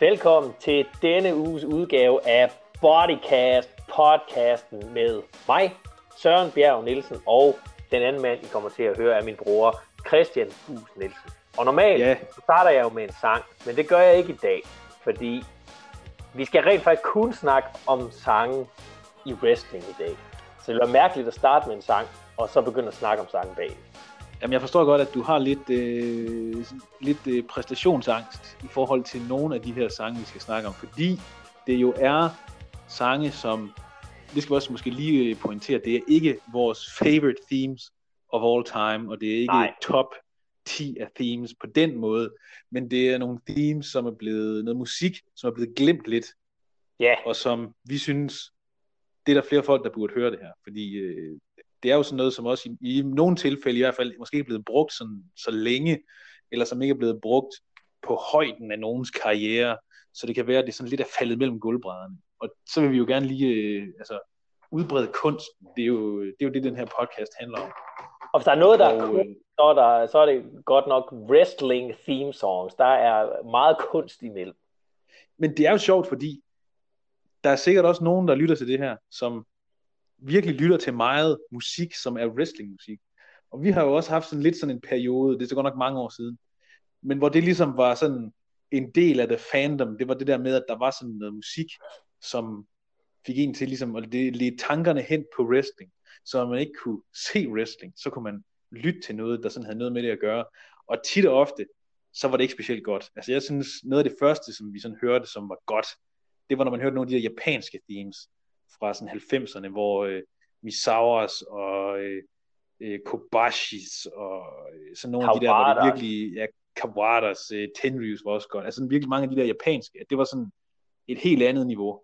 Velkommen til denne uges udgave af Bodycast podcasten med mig, Søren Bjerg Nielsen, og den anden mand, I kommer til at høre, er min bror, Christian Hus Nielsen. Og normalt Ja. så starter jeg jo med en sang, men det gør jeg ikke i dag, fordi vi skal rent faktisk kun snakke om sange i wrestling i dag. Så det være mærkeligt at starte med en sang, og så begynde at snakke om sangen bag. Jamen, jeg forstår godt, at du har lidt, øh, lidt øh, præstationsangst i forhold til nogle af de her sange, vi skal snakke om, fordi det jo er sange, som, det skal vi også måske lige øh, pointere, det er ikke vores favorite themes of all time, og det er ikke Nej. Top 10 af themes på den måde, men det er nogle themes, som er blevet, noget musik, som er blevet glemt lidt, Ja, og som vi synes, det er der flere folk, der burde høre det her, fordi øh, det er jo sådan noget, som også i, i nogle tilfælde i hvert fald måske ikke er blevet brugt sådan, så længe, eller som ikke er blevet brugt på højden af nogens karriere, så det kan være, at det sådan lidt er faldet mellem gulvbrædderne. Og så vil vi jo gerne lige øh, altså, udbrede kunsten. Det er, jo, det er jo det, den her podcast handler om. og hvis der er noget, der er Og, cool, så er, der, så er det godt nok wrestling theme songs. Der er meget kunst imellem. men det er jo sjovt, fordi der er sikkert også nogen, der lytter til det her, som virkelig lytter til meget musik, som er wrestlingmusik. Og vi har jo også haft sådan lidt sådan en periode, det er så godt nok mange år siden, men hvor det ligesom var sådan en del af det fandom, det var det der med, at der var sådan noget musik, som fik en til ligesom at lede tankerne hen på wrestling, så når man ikke kunne se wrestling, så kunne man lytte til noget, der sådan havde noget med det at gøre. Og tit og ofte, så var det ikke specielt godt. Altså jeg synes, noget af det første, som vi sådan hørte, som var godt, det var, når man hørte nogle af de der japanske themes fra sådan 90'erne, hvor øh, Misawas og øh, øh, Kobashis og øh, sådan nogle af de der, hvor det virkelig, ja, Kawadas, øh, Tenryus var også godt. Altså virkelig mange af de der japanske, at det var sådan et helt andet niveau.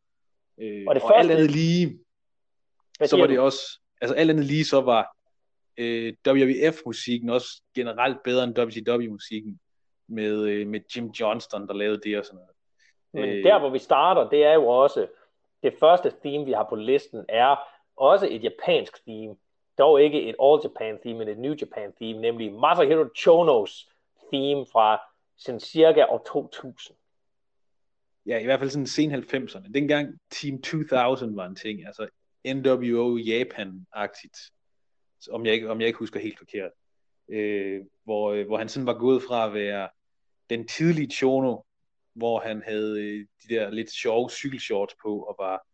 Øh, Og det og alt andet lige, så var det også, altså alt andet lige, så var øh, WWF-musikken også generelt bedre end WCW-musikken med, øh, med Jim Johnston, der lavede det og sådan noget. Men Øh. der, hvor vi starter, det er jo også, det første theme, vi har på listen, er også et japansk theme. Dog ikke et All Japan theme, men et New Japan theme, nemlig Masahiro Chonos theme fra sådan cirka år 2000. Ja, i hvert fald sådan sen 90'erne. Dengang Team 2000 var en ting, altså NWO Japan-agtigt, om jeg, ikke, om jeg ikke husker helt forkert. Øh, hvor, øh, hvor han sådan var gået fra at være den tidlige Chono, hvor han havde øh, de der lidt sjove cykelshorts på, og var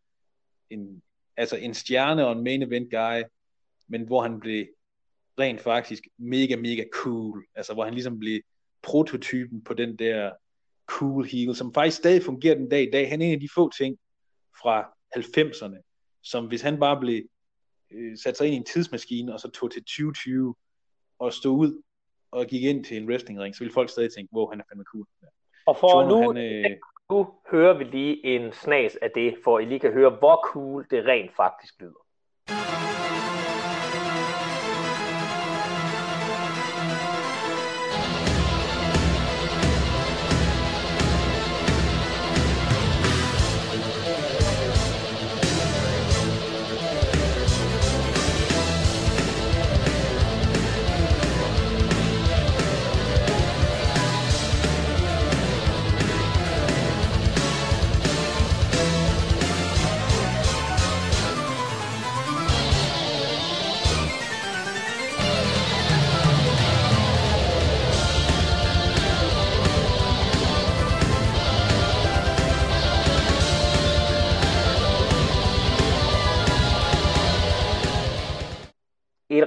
en, altså en stjerne og en main event guy, men hvor han blev rent faktisk mega, mega cool. Altså hvor han ligesom blev prototypen på den der cool heel, som faktisk stadig fungerer den dag i dag. Han er en af de få ting fra 90'erne, som hvis han bare blev øh, sat sig ind i en tidsmaskine, og så tog til 2020 og stod ud og gik ind til en wrestlingring, så ville folk stadig tænke, wow, han er fandme cool. Og for Chono, nu, han, øh, nu hører vi lige en snas af det, for I lige kan høre, hvor cool det rent faktisk lyder.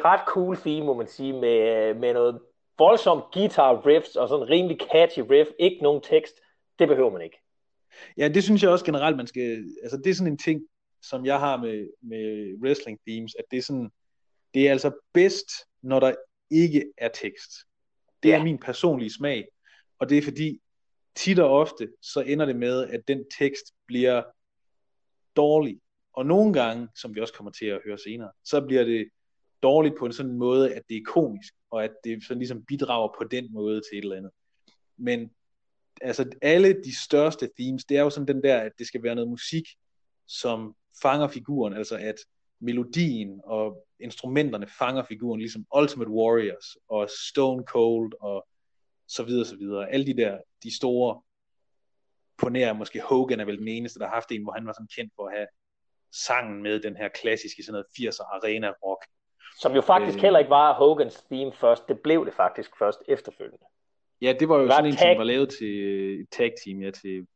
Ret cool theme, må man sige, med, med noget voldsomt guitar riffs og sådan en rimelig catchy riff. Ikke nogen tekst. Det behøver man ikke. Ja, det synes jeg også generelt, man skal... Altså, det er sådan en ting, som jeg har med, med wrestling themes, at det er sådan... Det er altså bedst, når der ikke er tekst. Det Ja. er min personlige smag, og det er fordi, tit og ofte, så ender det med, at den tekst bliver dårlig. Og nogle gange, som vi også kommer til at høre senere, så bliver det dårligt på en sådan måde, at det er komisk, og at det sådan ligesom bidrager på den måde til et eller andet. Men altså alle de største themes, det er jo sådan den der, at det skal være noget musik, som fanger figuren, altså at melodien og instrumenterne fanger figuren, ligesom Ultimate Warriors og Stone Cold og så videre, så videre. Alle de der, de store på nær måske Hogan er vel den eneste, der har haft en, hvor han var sådan kendt for at have sangen med den her klassiske sådan noget 80'er arena rock. Som jo faktisk øh, heller ikke var Hogans theme først. Det blev det faktisk først efterfølgende. Ja, det var jo det var sådan en, som var lavet til et tag team, ja, til,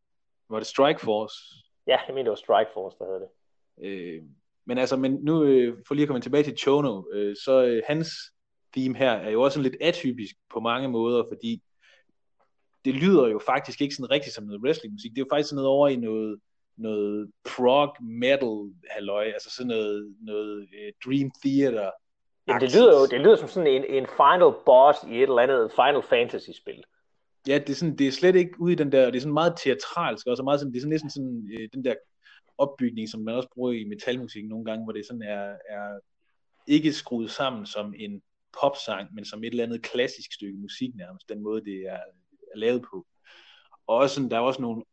var det Strike Force? Ja, jeg mener det var Strike Force, der hedder det. Øh, men altså, men nu øh, for lige at komme tilbage til Chono, øh, så øh, hans theme her er jo også lidt atypisk på mange måder, fordi det lyder jo faktisk ikke sådan rigtigt som noget wrestlingmusik. Det er jo faktisk sådan noget over i noget, noget prog metal halløj, altså sådan noget, noget Dream Theater. Ja, det lyder jo det lyder som sådan en, en final boss i et eller andet Final Fantasy spil. Ja, det er, sådan, det er slet ikke ude i den der, det er sådan meget teatralsk, og så meget sådan, det er sådan næsten sådan, øh, den der opbygning, som man også bruger i metalmusik nogle gange, hvor det sådan er, er ikke skruet sammen som en popsang, men som et eller andet klassisk stykke musik nærmest, den måde det er, er lavet på. Og også sådan, der er også nogle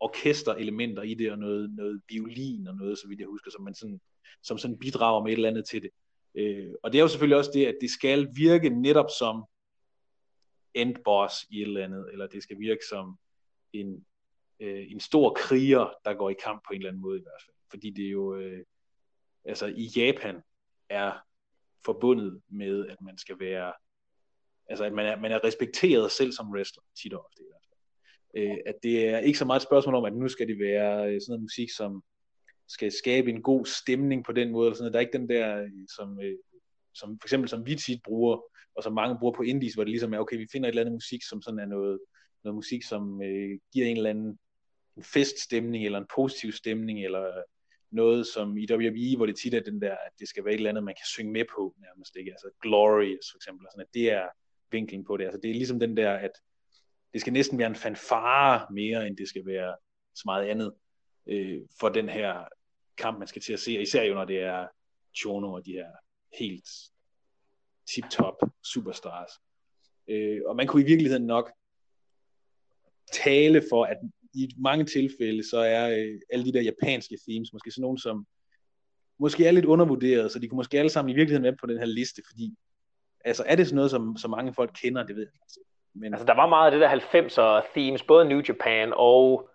orkesterelementer i det, og noget, noget violin og noget, så vidt jeg husker, som man sådan, som sådan bidrager med et eller andet til det. Øh, og det er jo selvfølgelig også det, at det skal virke netop som endboss i et eller andet, eller det skal virke som en, øh, en stor kriger, der går i kamp på en eller anden måde i hvert fald. Fordi det er jo, øh, altså i Japan er forbundet med, at man skal være, altså at man er, man er respekteret selv som wrestler, tit og ofte i hvert fald. Øh, at det er ikke så meget et spørgsmål om, at nu skal det være øh, sådan noget musik, som skal skabe en god stemning på den måde, eller sådan noget. Der er ikke den der, øh, som, øh, som for eksempel som vi tit bruger, og som mange bruger på indies, hvor det ligesom er, okay, vi finder et eller andet musik, som sådan er noget, noget musik, som øh, giver en eller anden en feststemning, eller en positiv stemning, eller noget som i WWE, hvor det tit er den der, at det skal være et eller andet, man kan synge med på nærmest, ikke? Altså Glorious for eksempel, sådan, at det er vinklen på det. Altså det er ligesom den der, at det skal næsten være en fanfare mere, end det skal være så meget andet øh, for den her kamp, man skal til at se, især jo når det er Chono og de her helt tip-top superstars. Øh, og man kunne i virkeligheden nok tale for, at i mange tilfælde, så er øh, alle de der japanske themes måske sådan nogle, som måske er lidt undervurderet, så de kunne måske alle sammen i virkeligheden være på den her liste, fordi altså er det sådan noget, som, som mange folk kender, det ved jeg. Men... Altså der var meget af det der 90'er themes, både New Japan og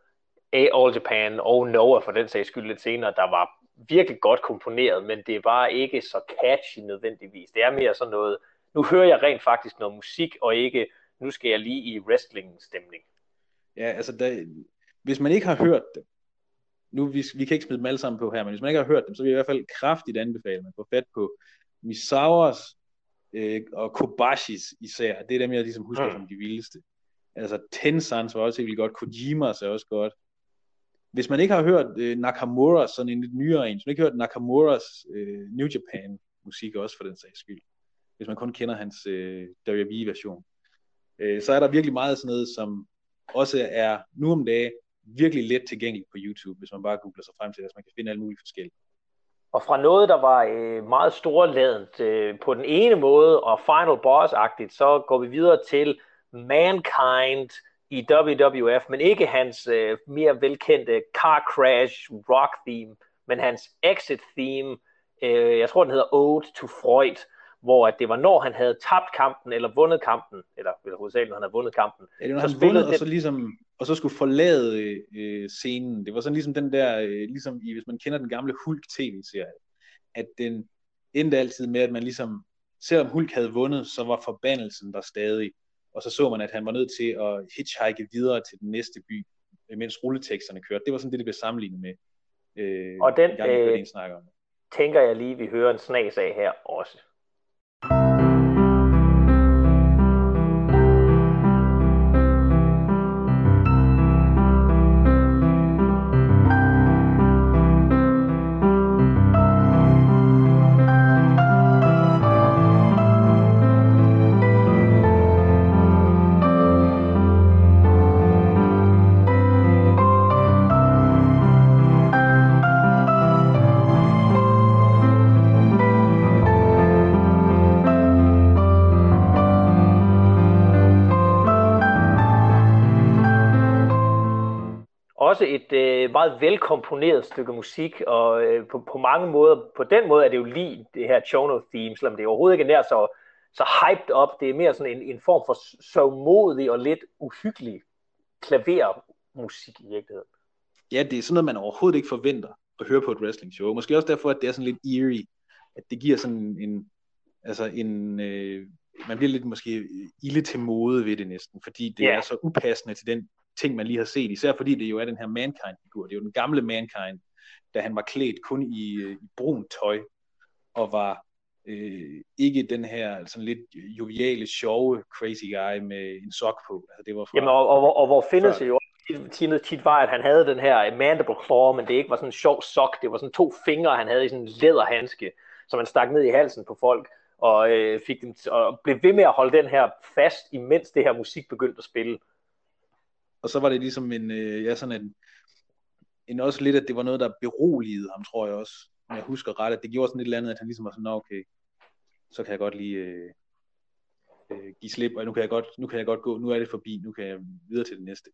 All Japan og Noah for den sags skyld lidt senere, der var virkelig godt komponeret, men det var ikke så catchy nødvendigvis. Det er mere sådan noget, nu hører jeg rent faktisk noget musik, og ikke, nu skal jeg lige i wrestling-stemning. Ja, altså, der, hvis man ikke har hørt dem, nu vi, vi kan ikke smide dem alle sammen på her, men hvis man ikke har hørt dem, så vil jeg i hvert fald kraftigt anbefale, at man får fat på Misawas øh, og Kobashis især. Det er dem, jeg ligesom husker mm. som de vildeste. Altså Tensans var også helt godt, Kojimas er også godt. Hvis man ikke har hørt øh, Nakamura, sådan en lidt nyere en, hvis man ikke har hørt Nakamuras øh, New Japan musik også for den sags skyld, hvis man kun kender hans øh, WWE-version, øh, så er der virkelig meget sådan noget, som også er nu om dagen virkelig let tilgængeligt på YouTube, hvis man bare googler sig frem til det, så man kan finde alle mulige forskellige. Og fra noget, der var øh, meget storladent øh, på den ene måde, og Final Boss-agtigt, så går vi videre til Mankind i WWF, men ikke hans øh, mere velkendte Car Crash Rock theme, men hans Exit theme, øh, jeg tror den hedder Ode to Freud, hvor at det var når han havde tabt kampen, eller vundet kampen, eller, eller hovedsageligt når han havde vundet kampen. Ja, det var, så han vundet, og så ligesom, og så skulle forlade øh, scenen. Det var sådan ligesom den der, øh, ligesom i, hvis man kender den gamle Hulk tv-serie, at den endte altid med, at man ligesom, selvom Hulk havde vundet, så var forbandelsen der stadig. Og så så man, at han var nødt til at hitchhike videre til den næste by, mens rulleteksterne kørte. Det var sådan det, det blev sammenlignet med. Øh, og den, gang, øh, om. tænker jeg lige, vi hører en snas af her også. Meget velkomponeret stykke musik, og øh, på, på mange måder, på den måde er det jo lige det her Chono theme, selvom det overhovedet ikke er nær så, så hyped op. Det er mere sådan en, en form for så modig og lidt uhyggelig klaver musik i virkeligheden. Ja, det er sådan noget, man overhovedet ikke forventer at høre på et wrestling show. Måske også derfor, at det er sådan lidt eerie, at det giver sådan en, altså en, øh, man bliver lidt måske ille til mode ved det næsten, fordi det yeah. er så upassende til den ting, man lige har set, især fordi det jo er den her Mankind-figur. Det er jo den gamle Mankind, da han var klædt kun i, øh, i brun tøj, og var øh, ikke den her sådan lidt joviale, sjove crazy guy med en sok på. Altså, det var fra, Jamen, og, og, og hvor findes det jo tit, tit var, at han havde den her mandible claw, men det ikke var sådan en sjov sok, det var sådan to fingre, han havde i sådan en læderhandske, som han stak ned i halsen på folk, og øh, fik dem og blev ved med at holde den her fast, imens det her musik begyndte at spille. Og så var det ligesom en, øh, ja, sådan en, en også lidt, at det var noget, der beroligede ham, tror jeg også. Men jeg husker ret, at det gjorde sådan et eller andet, at han ligesom var sådan, okay, så kan jeg godt lige øh, øh, give slip, og nu kan, jeg godt, nu kan jeg godt gå, nu er det forbi, nu kan jeg videre til det næste.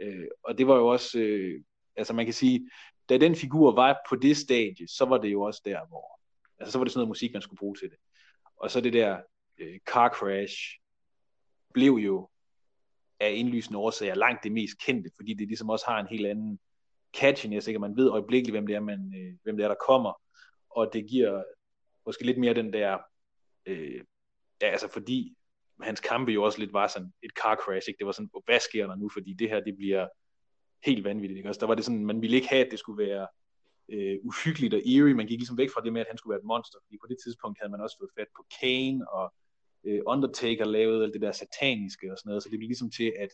Øh, og det var jo også, øh, altså man kan sige, da den figur var på det stadie, så var det jo også der, hvor, altså så var det sådan noget musik, man skulle bruge til det. Og så det der øh, car crash, blev jo af indlysende årsager langt det mest kendte, fordi det ligesom også har en helt anden catchiness, ikke? man ved øjeblikkeligt, hvem det er, man, øh, hvem det er, der kommer, og det giver måske lidt mere den der, øh, ja, altså fordi hans kampe jo også lidt var sådan et car crash, ikke? det var sådan, hvad sker der nu, fordi det her, det bliver helt vanvittigt, ikke? Altså, der var det sådan, man ville ikke have, at det skulle være øh, uhyggeligt og eerie, man gik ligesom væk fra det med, at han skulle være et monster, fordi på det tidspunkt havde man også fået fat på Kane, og øh, Undertaker lavede alt det der sataniske og sådan noget, så det blev ligesom til, at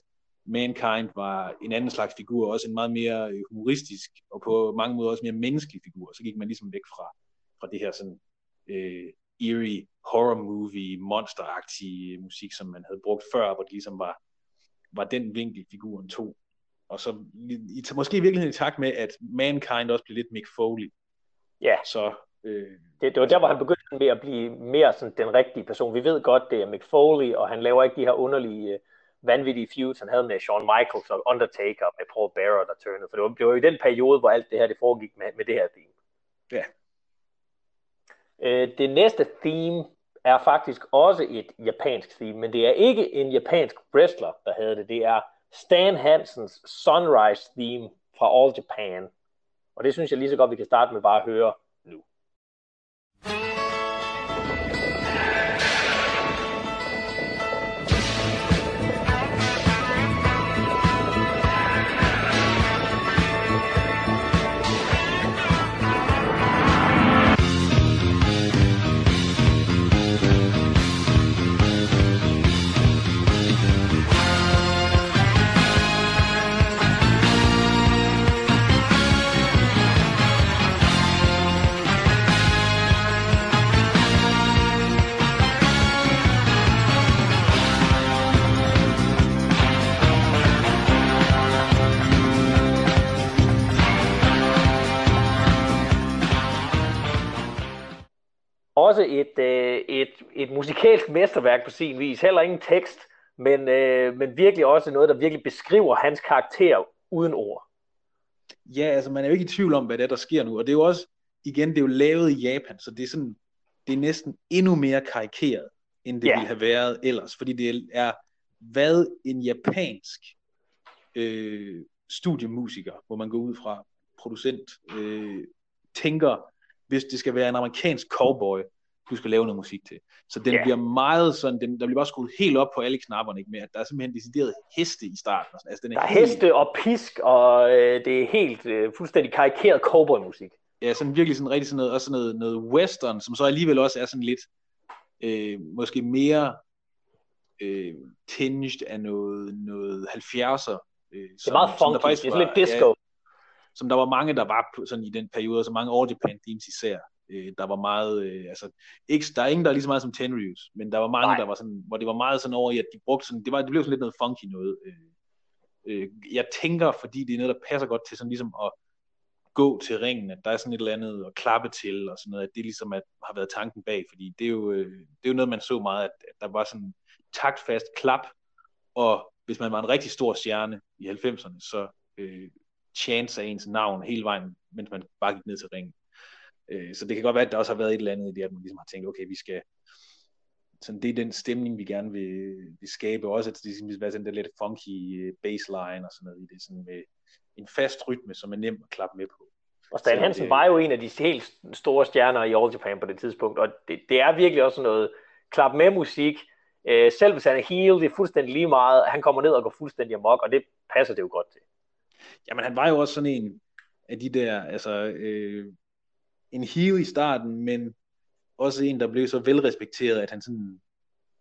Mankind var en anden slags figur, også en meget mere øh, humoristisk, og på mange måder også mere menneskelig figur, så gik man ligesom væk fra, fra det her sådan øh, eerie horror movie, monsteragtige musik, som man havde brugt før, hvor det ligesom var, var den vinkel, figuren tog. Og så i, måske i virkeligheden i takt med, at Mankind også blev lidt Mick Foley. Ja. Så, øh, det, det var der, hvor han begyndte med at blive mere sådan den rigtige person. Vi ved godt, det er Mick Foley, og han laver ikke de her underlige, uh, vanvittige feuds, han havde med Shawn Michaels og Undertaker med Paul Bearer, der turnede. For det var, det var jo i den periode, hvor alt det her det foregik med, med det her theme. Ja. Øh, det næste theme er faktisk også et japansk theme, men det er ikke en japansk wrestler, der havde det. Det er Stan Hansens Sunrise theme fra All Japan. Og det synes jeg lige så godt, vi kan starte med bare at høre et, øh, et, et musikalsk mesterværk på sin vis. Heller ingen tekst, men, øh, men virkelig også noget, der virkelig beskriver hans karakter uden ord. Ja, altså man er jo ikke i tvivl om, hvad det er, der sker nu. Og det er jo også, igen, det er jo lavet i Japan, så det er sådan, det er næsten endnu mere karikeret, end det ja. ville have været ellers. Fordi det er, hvad en japansk øh, studiemusiker, hvor man går ud fra producent, øh, tænker, hvis det skal være en amerikansk cowboy, du skal lave noget musik til. Så den yeah. bliver meget sådan, den, der bliver bare skruet helt op på alle knapperne, ikke mere. Der er simpelthen decideret heste i starten. Altså, den er der er helt... heste og pisk, og øh, det er helt øh, fuldstændig karikeret cowboy-musik. Ja, sådan virkelig sådan rigtig sådan noget, også sådan noget, noget western, som så alligevel også er sådan lidt, øh, måske mere øh, tinged af noget, noget 70'er. Øh, det er meget funky, det er lidt disco. Ja, som der var mange, der var sådan i den periode, så mange All Japan især, øh, der var meget, øh, altså, ikke, der er ingen, der er lige så meget som Tenryus, men der var mange, Nej. der var sådan, hvor det var meget sådan over i, at de brugte sådan, det, var, det blev sådan lidt noget funky noget. Øh, øh, jeg tænker, fordi det er noget, der passer godt til sådan ligesom at gå til ringen, at der er sådan et eller andet at klappe til, og sådan noget, at det ligesom at, har været tanken bag, fordi det er jo, øh, det er jo noget, man så meget, at, at der var sådan taktfast klap, og hvis man var en rigtig stor stjerne i 90'erne, så øh, chance af ens navn hele vejen, mens man bare gik ned til ringen. Øh, så det kan godt være, at der også har været et eller andet i det, at man ligesom har tænkt, okay, vi skal, sådan, det er den stemning, vi gerne vil, vil skabe. Også at det skal være sådan der lidt funky øh, baseline og sådan noget i det. Sådan med en fast rytme, som er nem at klappe med på. Og Stan Hansen det, var jo en af de helt store stjerner i All Japan på det tidspunkt, og det, det er virkelig også noget klap med musik. Øh, selv hvis han er heel, det er fuldstændig lige meget. Han kommer ned og går fuldstændig amok, og det passer det jo godt til. Jamen han var jo også sådan en af de der, altså øh, en heel i starten, men også en, der blev så velrespekteret, at han sådan,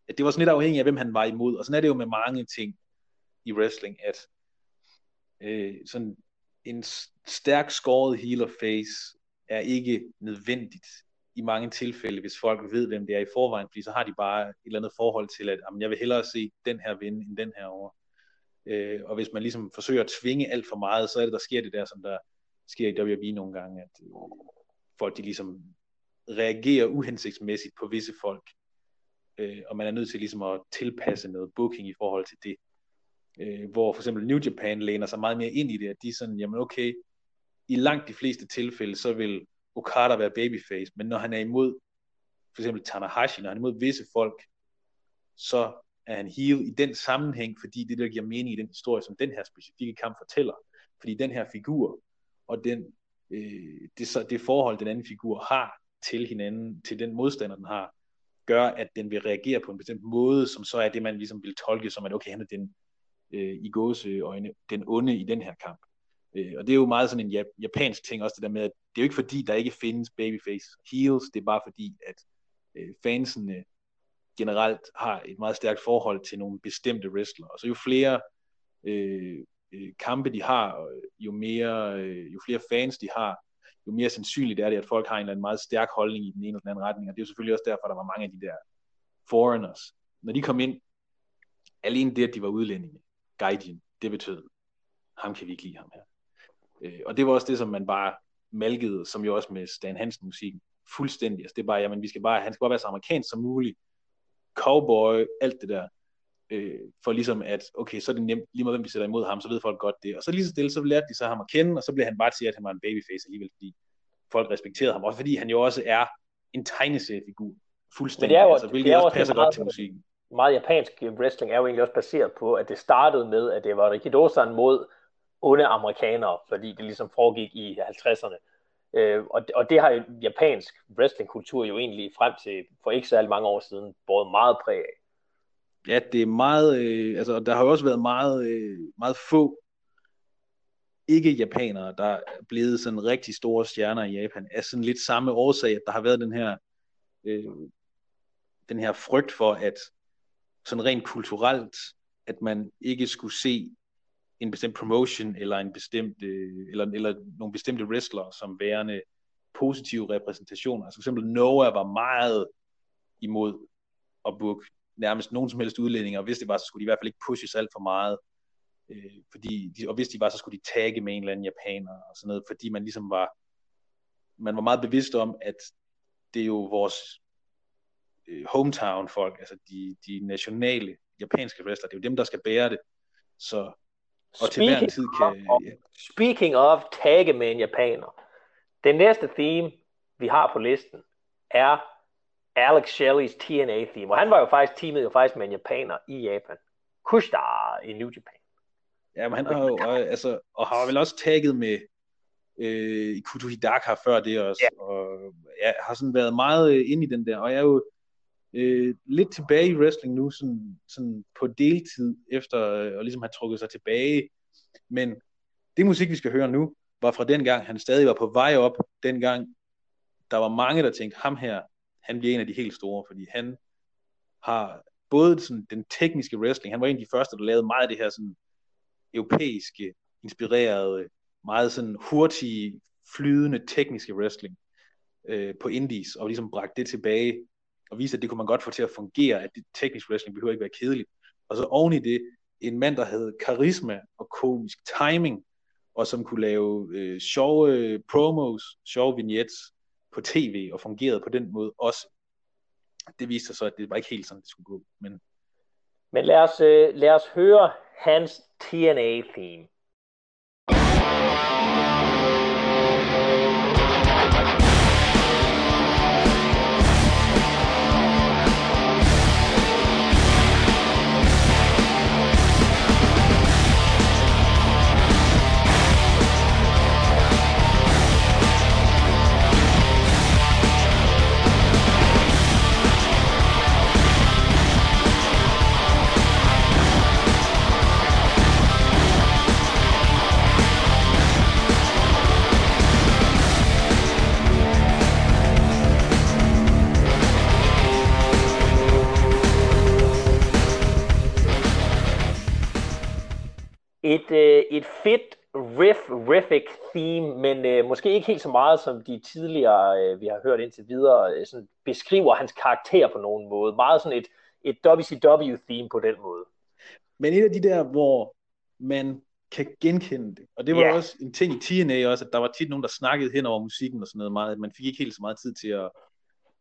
at det var sådan lidt afhængigt af, hvem han var imod. Og sådan er det jo med mange ting i wrestling, at øh, sådan en stærk skåret heel of face er ikke nødvendigt i mange tilfælde, hvis folk ved, hvem det er i forvejen, fordi så har de bare et eller andet forhold til, at jamen, jeg vil hellere se den her vinde, end den her over. Øh, og hvis man ligesom forsøger at tvinge alt for meget, så er det, der sker det der, som der sker i WWE nogle gange, at folk de ligesom reagerer uhensigtsmæssigt på visse folk, øh, og man er nødt til ligesom at tilpasse noget booking i forhold til det. Øh, hvor for eksempel New Japan læner sig meget mere ind i det, at de er sådan, jamen okay, i langt de fleste tilfælde, så vil Okada være babyface, men når han er imod for eksempel Tanahashi, når han er imod visse folk, så er han heel i den sammenhæng, fordi det der giver mening i den historie, som den her specifikke kamp fortæller. Fordi den her figur, og den, øh, det, det forhold, den anden figur har til hinanden, til den modstander, den har, gør, at den vil reagere på en bestemt måde, som så er det, man ligesom vil tolke som, at okay, han er den øh, i gåseøjne, den onde i den her kamp. Øh, og det er jo meget sådan en japansk ting også, det der med, at det er jo ikke fordi, der ikke findes babyface heels, det er bare fordi, at øh, fansene generelt har et meget stærkt forhold til nogle bestemte wrestlere. Og så jo flere øh, øh, kampe de har, jo, mere, øh, jo flere fans de har, jo mere sandsynligt er det, at folk har en eller anden meget stærk holdning i den ene eller den anden retning. Og det er jo selvfølgelig også derfor, der var mange af de der foreigners. Når de kom ind, alene det, at de var udlændinge, gaijin, det betød, ham kan vi ikke lide ham her. Øh, og det var også det, som man bare malkede, som jo også med Stan Hansen musikken, fuldstændig. Altså det er bare, jamen vi skal bare, han skal bare være så amerikansk som muligt. Cowboy, alt det der. Øh, for ligesom at, okay, så er det nemt, lige meget hvem vi sætter imod ham, så ved folk godt det. Og så lige så stille, så lærte de så ham at kende, og så blev han bare til, at han var en babyface alligevel, fordi folk respekterede ham. Også fordi han jo også er en tegneseriefigur. Fuldstændig. Men det er jo, altså, hvilket det er også passer meget, godt til musikken. Meget japansk wrestling er jo egentlig også baseret på, at det startede med, at det var Rikido-san mod onde amerikanere, fordi det ligesom foregik i 50'erne. Øh, og, og det har japansk wrestlingkultur jo egentlig frem til for ikke særlig mange år siden båret meget præg af. Ja, det er meget, øh, altså der har jo også været meget, øh, meget få ikke-japanere, der er blevet sådan rigtig store stjerner i Japan, af sådan lidt samme årsag, at der har været den her, øh, den her frygt for, at sådan rent kulturelt, at man ikke skulle se en bestemt promotion eller en bestemt øh, eller, eller nogle bestemte wrestlere som værende positive repræsentationer. Altså for eksempel Noah var meget imod at booke nærmest nogen som helst udlændinge, og hvis det var, så skulle de i hvert fald ikke pushes alt for meget. Øh, fordi de, og hvis de var, så skulle de tagge med en eller anden japaner og sådan noget, fordi man ligesom var, man var meget bevidst om, at det er jo vores øh, hometown folk, altså de, de nationale japanske wrestler, det er jo dem, der skal bære det. Så og til hver tid kan... Of, ja. Speaking of tagge med en japaner. Det næste theme, vi har på listen, er Alex Shelley's TNA theme. Og han var jo faktisk teamet jo faktisk med en japaner i Japan. Kushida i New Japan. Ja, men han har jo, og, altså, og har vel også tagget med øh, Kuto Hidaka før det også. Ja. Og ja, har sådan været meget øh, ind i den der. Og jeg er jo øh, lidt tilbage i wrestling nu, sådan, sådan på deltid, efter øh, at ligesom have trukket sig tilbage. Men det musik, vi skal høre nu, var fra den gang, han stadig var på vej op, dengang der var mange, der tænkte, ham her, han bliver en af de helt store, fordi han har både sådan den tekniske wrestling, han var en af de første, der lavede meget af det her sådan europæiske, inspirerede, meget sådan hurtige, flydende tekniske wrestling øh, på indies, og ligesom bragte det tilbage og vise, at det kunne man godt få til at fungere, at det teknisk wrestling behøver ikke være kedeligt. Og så oven i det, en mand, der havde karisma og komisk timing, og som kunne lave øh, sjove øh, promos, sjove vignettes på tv, og fungerede på den måde også. Det viste sig så, at det var ikke helt sådan, det skulle gå. Men, men lad, os, øh, lad os høre hans TNA-theme. Et, øh, et fedt riff, riffic theme, men øh, måske ikke helt så meget som de tidligere, øh, vi har hørt indtil videre, øh, sådan beskriver hans karakter på nogen måde. Meget sådan et, et WCW-theme på den måde. Men et af de der, hvor man kan genkende det, og det var yeah. også en ting i TNA også, at der var tit nogen, der snakkede hen over musikken og sådan noget meget, man fik ikke helt så meget tid til at,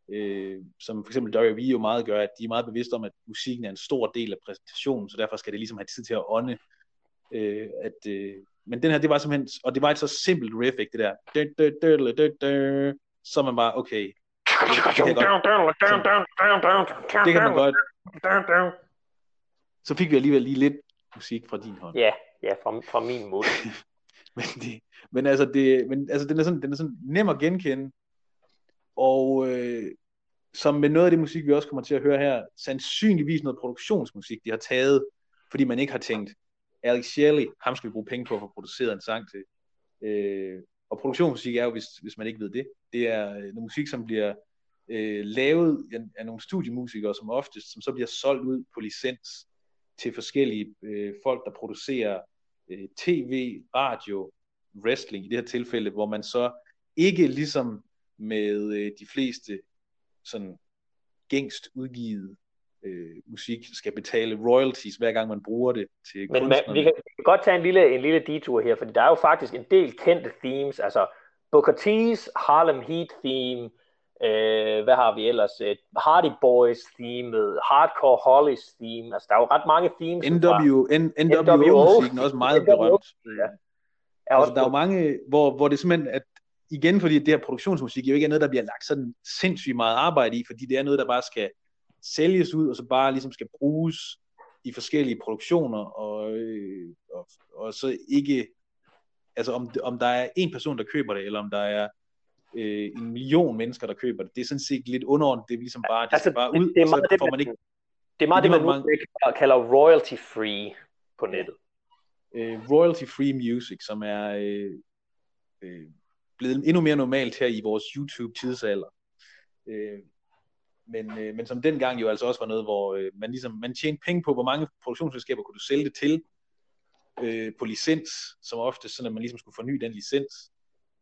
øh, som for eksempel WWE jo meget gør, at de er meget bevidste om, at musikken er en stor del af præsentationen, så derfor skal det ligesom have tid til at ånde. Øh, at, øh, men den her, det var simpelthen, og det var et så simpelt riff, ikke, det der, så man bare, okay, det kan, godt, det kan man godt. Så fik vi alligevel lige lidt musik fra din hånd. Ja, ja fra, fra min mund. men, det, men altså, det, men altså den, er sådan, den er sådan nem at genkende, og øh, som med noget af det musik, vi også kommer til at høre her, sandsynligvis noget produktionsmusik, de har taget, fordi man ikke har tænkt, Alex Shelley, ham skal vi bruge penge på at få produceret en sang til. Øh, og produktionsmusik er jo, hvis, hvis man ikke ved det, det er øh, noget musik, som bliver øh, lavet af, af nogle studiemusikere, som oftest, som så bliver solgt ud på licens til forskellige øh, folk, der producerer øh, tv, radio, wrestling i det her tilfælde, hvor man så ikke ligesom med øh, de fleste sådan gængst udgivet øh, musik skal betale royalties, hver gang man bruger det til Men man, vi, kan, vi kan godt tage en lille, en lille detur her, fordi der er jo faktisk en del kendte themes, altså Booker T's Harlem Heat theme, øh, hvad har vi ellers, øh, Hardy Boys theme, Hardcore Hollies theme, altså der er jo ret mange themes. NW, NWO-musikken er også meget NWO, berømt. Ja. Er altså, der er jo mange, hvor, hvor det simpelthen, at igen fordi det her produktionsmusik jo ikke er noget, der bliver lagt sådan sindssygt meget arbejde i, fordi det er noget, der bare skal sælges ud, og så bare ligesom skal bruges i forskellige produktioner, og, øh, og, og så ikke, altså om, om der er en person, der køber det, eller om der er øh, en million mennesker, der køber det, det er sådan set lidt underordnet, det er ligesom bare, det altså, skal bare ud, det, det er meget, så får man ikke... Det er meget det, man nu mange, kalder royalty free på nettet. Øh, royalty free music, som er øh, øh, blevet endnu mere normalt her i vores YouTube-tidsalder. Øh, men, øh, men som dengang jo altså også var noget, hvor øh, man ligesom, man tjente penge på, hvor mange produktionsselskaber kunne du sælge det til øh, på licens, som ofte sådan, at man ligesom skulle forny den licens.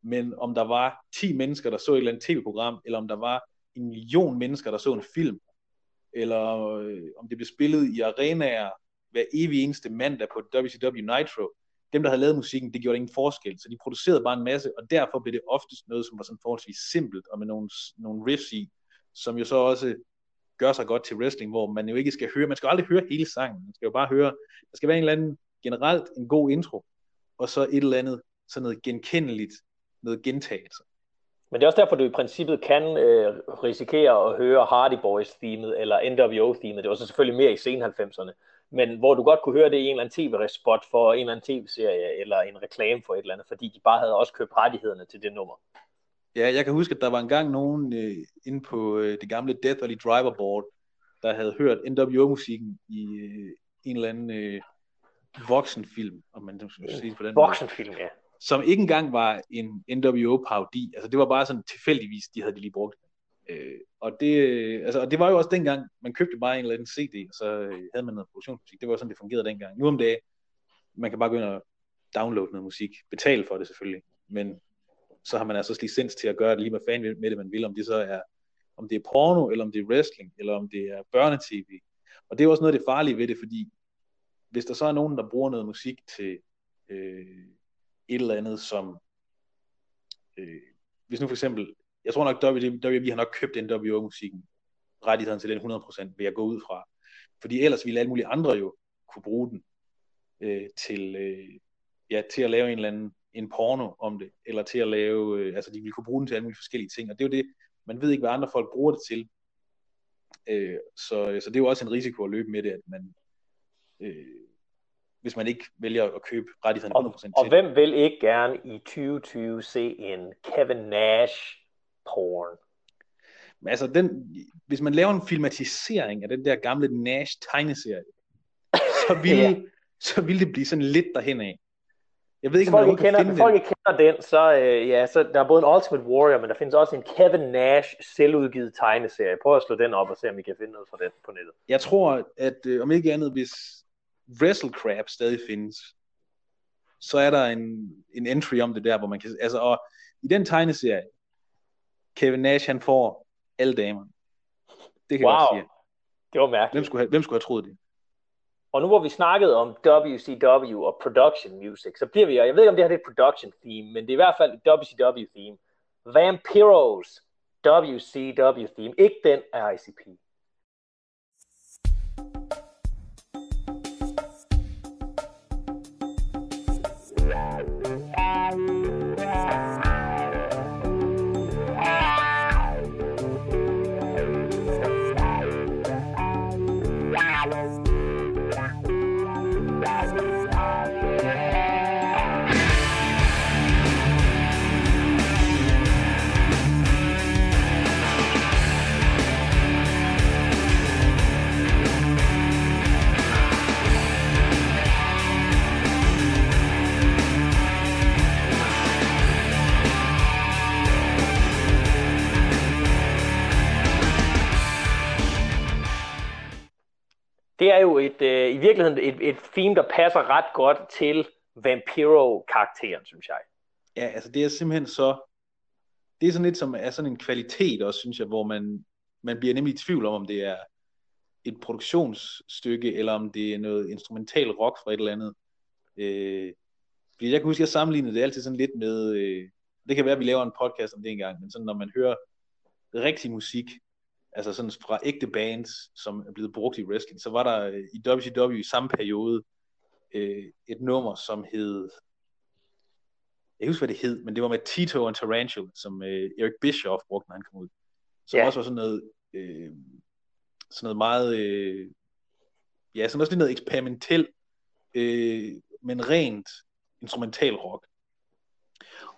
Men om der var 10 mennesker, der så et eller andet tv-program, eller om der var en million mennesker, der så en film, eller øh, om det blev spillet i arenaer hver evig eneste mandag på WCW Nitro, dem, der havde lavet musikken, det gjorde ingen forskel, så de producerede bare en masse, og derfor blev det oftest noget, som var sådan forholdsvis simpelt, og med nogle, nogle riffs i, som jo så også gør sig godt til wrestling, hvor man jo ikke skal høre, man skal aldrig høre hele sangen, man skal jo bare høre, der skal være en eller anden, generelt en god intro, og så et eller andet, sådan noget genkendeligt, noget gentagelse. Men det er også derfor, du i princippet kan øh, risikere at høre Hardy Boys-themet eller NWO-themet. Det var så selvfølgelig mere i sen 90'erne men hvor du godt kunne høre det i en eller anden tv-spot for en eller anden tv-serie, eller en reklame for et eller andet, fordi de bare havde også købt rettighederne til det nummer. Ja, jeg kan huske, at der var engang nogen øh, inde på øh, det gamle Death Valley Driver Board, der havde hørt NWO-musikken i øh, en eller anden øh, voksenfilm, om man skal sige på den Voksenfilm, ja. Som ikke engang var en NWO-parodi. Altså det var bare sådan tilfældigvis, de havde det lige brugt. Øh, og, det, altså, og det var jo også dengang, man købte bare en eller anden CD, og så øh, havde man noget produktionsmusik. Det var sådan, det fungerede dengang. Nu om dagen, man kan bare gå ind og downloade noget musik. Betale for det selvfølgelig. Men så har man altså licens til at gøre det lige med fan med det, man vil. Om det så er, om det er porno, eller om det er wrestling, eller om det er børnetv. Og det er også noget af det farlige ved det, fordi hvis der så er nogen, der bruger noget musik til øh, et eller andet, som øh, hvis nu for eksempel jeg tror nok, WWE har nok købt NWO-musikken, rettigheden til den 100%, vil jeg gå ud fra. Fordi ellers ville alle mulige andre jo kunne bruge den øh, til, øh, ja, til at lave en eller anden en porno om det, eller til at lave, øh, altså de ville kunne bruge den til alle mulige forskellige ting, og det er jo det, man ved ikke, hvad andre folk bruger det til. Øh, så, så det er jo også en risiko at løbe med det, at man, øh, hvis man ikke vælger at købe rettighederne 100% til. Og hvem vil ikke gerne i 2020 se en Kevin Nash porn. Men altså, den, hvis man laver en filmatisering af den der gamle Nash tegneserie, så vil, ja. så vil det blive sådan lidt derhen af. Jeg ved ikke, om folk, kender, hvis folk ikke kender den, så, øh, ja, så der er både en Ultimate Warrior, men der findes også en Kevin Nash selvudgivet tegneserie. Prøv at slå den op og se, om I kan finde noget fra den på nettet. Jeg tror, at øh, om ikke andet, hvis Wrestle Crab stadig findes, så er der en, en entry om det der, hvor man kan, altså, og i den tegneserie, Kevin Nash, han får alle damerne. Det kan wow. jeg godt sige. Det var mærkeligt. Hvem skulle, have, hvem skulle have troet det? Og nu hvor vi snakkede om WCW og production music, så bliver vi, og jeg ved ikke om det her er et production theme, men det er i hvert fald et WCW theme. Vampiros WCW theme, ikke den af ICP. Det er jo et, øh, i virkeligheden et, et theme, der passer ret godt til Vampiro-karakteren, synes jeg. Ja, altså det er simpelthen så, det er sådan lidt som er sådan en kvalitet også, synes jeg, hvor man, man bliver nemlig i tvivl om, om det er et produktionsstykke, eller om det er noget instrumental rock fra et eller andet. Øh, fordi jeg kan huske, at jeg sammenlignede det altid sådan lidt med, øh, det kan være, at vi laver en podcast om det engang, men sådan når man hører rigtig musik, altså sådan fra ægte bands, som er blevet brugt i wrestling, så var der øh, i WCW i samme periode øh, et nummer, som hed, jeg husker, hvad det hed, men det var med Tito og Tarantula, som øh, Eric Bischoff brugte, når han kom ud. Som yeah. også var sådan noget, øh, sådan noget meget, øh, ja, sådan også lidt noget eksperimentel, øh, men rent instrumental rock.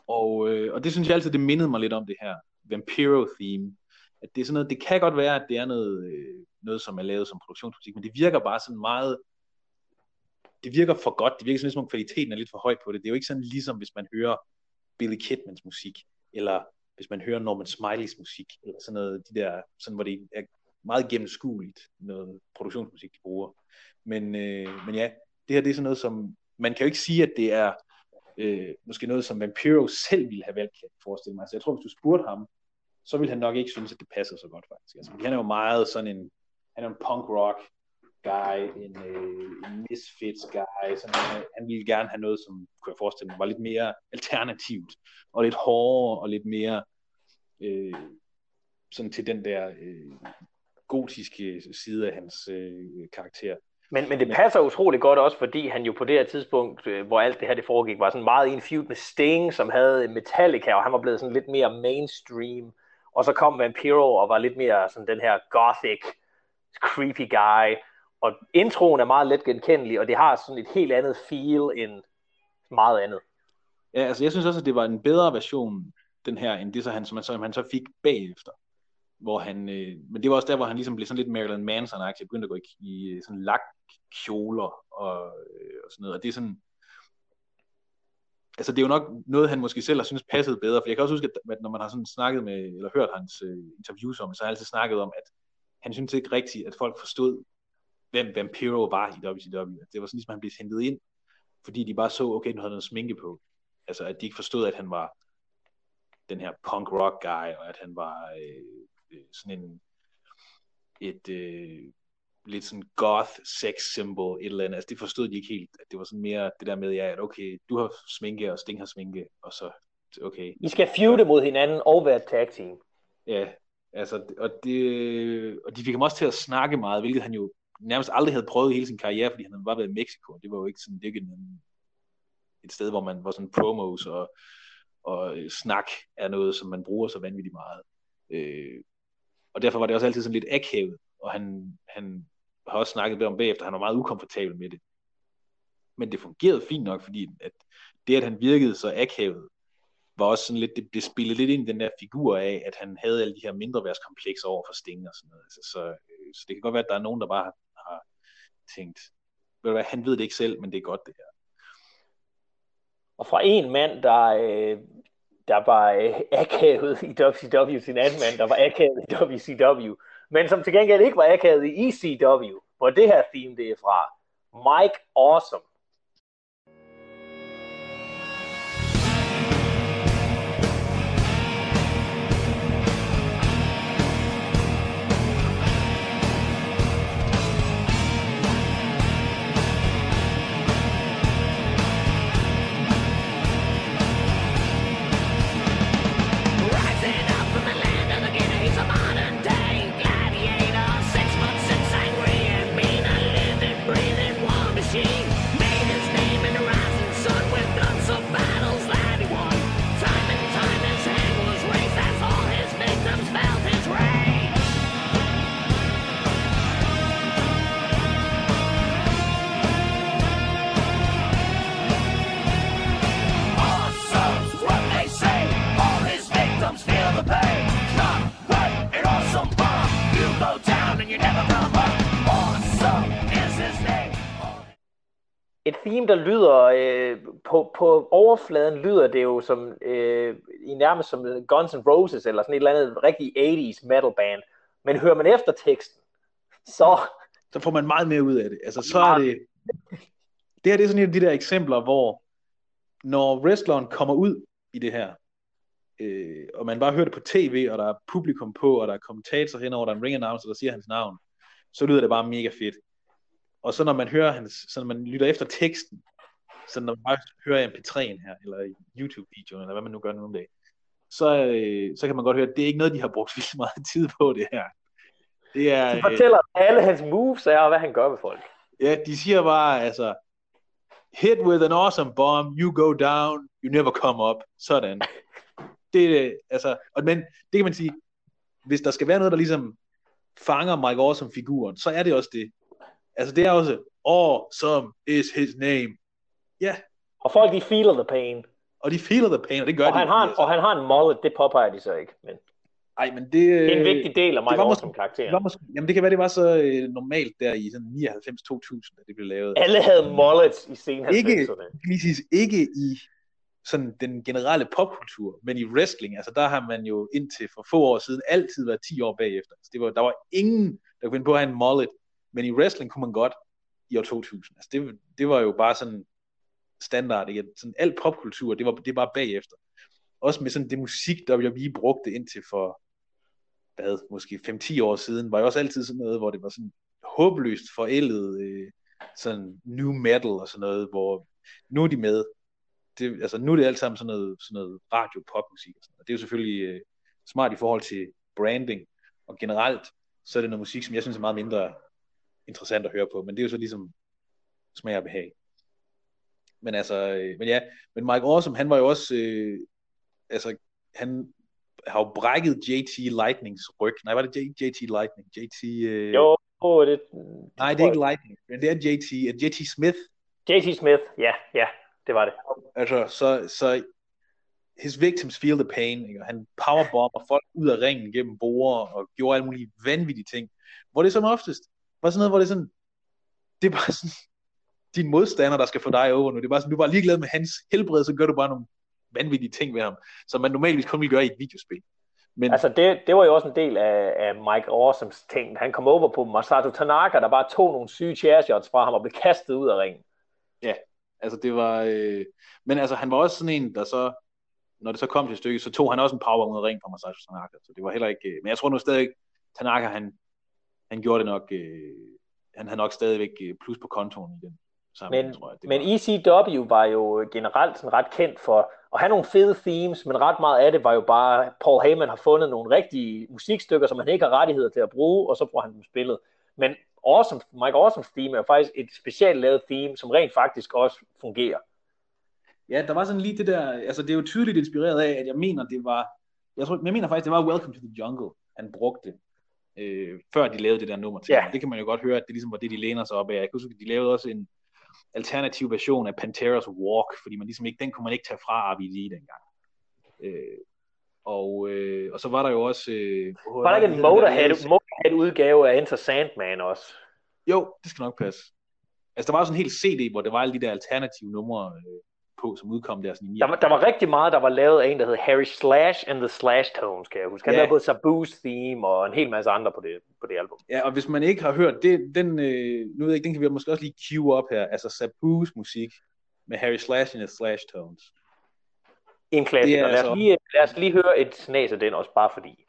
Og, øh, og det synes jeg altid, det mindede mig lidt om det her Vampiro theme, at det er sådan noget, det kan godt være, at det er noget, øh, noget som er lavet som produktionsmusik, men det virker bare sådan meget, det virker for godt, det virker sådan som ligesom om kvaliteten er lidt for høj på det. Det er jo ikke sådan ligesom, hvis man hører Billy Kidmans musik, eller hvis man hører Norman Smileys musik, eller sådan noget, de der, sådan, hvor det er meget gennemskueligt, noget produktionsmusik, de bruger. Men, øh, men ja, det her det er sådan noget, som, man kan jo ikke sige, at det er øh, måske noget, som Vampiro selv ville have valgt, kan jeg forestille mig. Så jeg tror, hvis du spurgte ham, så vil han nok ikke synes, at det passer så godt faktisk. Altså, han er jo meget sådan en, han er en punk rock guy, en, øh, en misfits guy, så han, han ville gerne have noget, som kunne jeg forestille mig, var lidt mere alternativt, og lidt hårdere, og lidt mere øh, sådan til den der øh, gotiske side af hans øh, karakter. Men, men det passer utroligt godt også, fordi han jo på det her tidspunkt, øh, hvor alt det her det foregik, var sådan meget i en feud med Sting, som havde Metallica, og han var blevet sådan lidt mere mainstream. Og så kom Vampiro og var lidt mere sådan den her gothic, creepy guy. Og introen er meget let genkendelig, og det har sådan et helt andet feel end meget andet. Ja, altså jeg synes også, at det var en bedre version, den her, end det, så han, som, han, som han så fik bagefter. Hvor han, øh, men det var også der, hvor han ligesom blev sådan lidt Marilyn Manson-agtig, begyndte at gå i, i sådan lak kjoler og, øh, og sådan noget. Og det er sådan, altså det er jo nok noget, han måske selv har synes passede bedre, for jeg kan også huske, at når man har sådan snakket med, eller hørt hans øh, interviews om, så har han altid snakket om, at han synes ikke rigtigt, at folk forstod, hvem Vampiro var i WCW. Det var sådan ligesom, han blev hentet ind, fordi de bare så, okay, nu havde noget sminke på. Altså, at de ikke forstod, at han var den her punk rock guy, og at han var øh, øh sådan en et øh, lidt sådan goth sex symbol, et eller andet. Altså det forstod de ikke helt, at det var sådan mere det der med, ja, at okay, du har sminke, og Sting har sminke, og så, okay. I skal feude mod hinanden og være tag team. Ja, altså, og, det, og de fik ham også til at snakke meget, hvilket han jo nærmest aldrig havde prøvet hele sin karriere, fordi han havde bare været i Mexico. Det var jo ikke sådan, det ikke en, et sted, hvor man var sådan promos og, og snak er noget, som man bruger så vanvittigt meget. Øh, og derfor var det også altid sådan lidt akavet, og han, han har også snakket om bagefter, han var meget ukomfortabel med det. Men det fungerede fint nok, fordi at det, at han virkede så akavet, var også sådan lidt, det det spillede lidt ind i den der figur af, at han havde alle de her mindreværdskomplekser over for Sting og sådan noget. Altså, så, øh, så det kan godt være, at der er nogen, der bare har, har tænkt, ved du hvad, han ved det ikke selv, men det er godt det her. Og fra en mand, der, øh, der var øh, akavet i WCW, sin anden mand, der var akavet i WCW, men som til gengæld ikke var akavet i ECW, hvor det her theme det er fra. Mike Awesome. Theme, der lyder, øh, på, på overfladen lyder det jo som, øh, i nærmest som Guns N' Roses, eller sådan et eller andet rigtig 80's metal band. Men hører man efter teksten, så... Så får man meget mere ud af det. Altså, så er det... Det her det er sådan et af de der eksempler, hvor når wrestleren kommer ud i det her, øh, og man bare hører det på tv, og der er publikum på, og der er kommentator henover, der er en ring announcer, der siger hans navn, så lyder det bare mega fedt. Og så når man hører hans, så når man lytter efter teksten, så når man bare hører MP3'en her, eller YouTube-videoen, eller hvad man nu gør nu om dagen, så, øh, så kan man godt høre, at det er ikke noget, de har brugt vildt meget tid på det her. Det er, de fortæller øh, alle hans moves er, og hvad han gør med folk. Ja, de siger bare, altså, hit with an awesome bomb, you go down, you never come up. Sådan. Det, er, altså, og, men det kan man sige, hvis der skal være noget, der ligesom fanger Mike Awesome figuren, så er det også det. Altså det er også, awesome is his name. Ja. Yeah. Og folk de feeler the pain. Og de feeler the pain, og det gør og de. Han har en, altså. Og han har en mullet, det påpeger de så ikke. Men... Ej, men det, det er en vigtig del af Mike Awesome karakteren. Det var måske, jamen det kan være, det var så øh, normalt der i sådan 99-2000, da det blev lavet. Alle havde mullets i sen 90'erne. Ikke, ikke i sådan den generelle popkultur, men i wrestling, altså der har man jo indtil for få år siden altid været 10 år bagefter. Altså, det var, der var ingen, der kunne finde på at have en mullet, men i wrestling kunne man godt i år 2000. Altså det, det var jo bare sådan standard, ikke? Sådan alt popkultur, det var, det var bare bagefter. Også med sådan det musik, der vi brugte indtil for, hvad, måske 5-10 år siden, var jo også altid sådan noget, hvor det var sådan håbløst forældet, øh, sådan new metal og sådan noget, hvor nu er de med, det, altså nu er det alt sammen sådan noget, sådan noget radio pop musik og sådan noget. Det er jo selvfølgelig øh, smart i forhold til branding, og generelt så er det noget musik, som jeg synes er meget mindre interessant at høre på, men det er jo så ligesom smag og behag. Men altså, øh, men ja, men Mike Awesome, han var jo også, øh, altså, han har jo brækket JT Lightnings ryg. Nej, var det JT Lightning? JT... Øh... Jo, oh, det... Nej, det er ikke Lightning, men det er JT, JT Smith. JT Smith, ja, ja, det var det. Altså, så, så his victims feel the pain, ikke? han powerbomber folk ud af ringen gennem borer, og gjorde alle mulige vanvittige ting, hvor det som oftest var sådan noget, hvor det er sådan, det er bare sådan, din modstander, der skal få dig over nu, det er bare sådan, du er bare ligeglad med hans helbred, så gør du bare nogle vanvittige ting ved ham, som man normalvis kun ville gøre i et videospil. Men... Altså det, det var jo også en del af, af Mike Awesomes ting. Han kom over på Masato Tanaka, der bare tog nogle syge chair fra ham og blev kastet ud af ringen. Ja, altså det var... Øh... Men altså han var også sådan en, der så når det så kom til stykket, så tog han også en power ud af ring fra Masato Tanaka, så det var heller ikke, øh, men jeg tror nu stadig, Tanaka, han, han gjorde det nok, øh, han havde nok stadigvæk øh, plus på kontoen i den men, tror jeg. Det men ECW var jo generelt sådan ret kendt for at have nogle fede themes, men ret meget af det var jo bare, Paul Heyman har fundet nogle rigtige musikstykker, som han ikke har rettigheder til at bruge, og så får han dem spillet. Men awesome, Mike Awesome's theme er faktisk et specielt lavet theme, som rent faktisk også fungerer. Ja, der var sådan lige det der, altså det er jo tydeligt inspireret af, at jeg mener, det var, jeg, tror, jeg mener faktisk, det var Welcome to the Jungle, han brugte, øh, før de lavede det der nummer til. Yeah. Det kan man jo godt høre, at det ligesom var det, de læner sig op af. Jeg kan huske, at de lavede også en alternativ version af Panteras Walk, fordi man ligesom ikke, den kunne man ikke tage fra RVD dengang. Øh, og, øh, og så var der jo også... Øh, var der ikke en Motorhead, Motorhead udgave af Enter Sandman også? Jo, det skal nok passe. Altså der var sådan en hel CD, hvor der var alle de der alternative numre, øh, på, som udkom der sådan i der, var, der var rigtig meget, der var lavet af en, der hed Harry Slash and the Slash Tones, kan jeg huske. Han ja. lavede både Sabu's theme og en hel masse andre på det, på det album. Ja, og hvis man ikke har hørt det, den, øh, nu ved jeg ikke, den kan vi måske også lige cue op her, altså Sabu's musik med Harry Slash and the Slash Tones. En klassiker. Lad, altså... lige, lad os lige høre et snas af den også, bare fordi.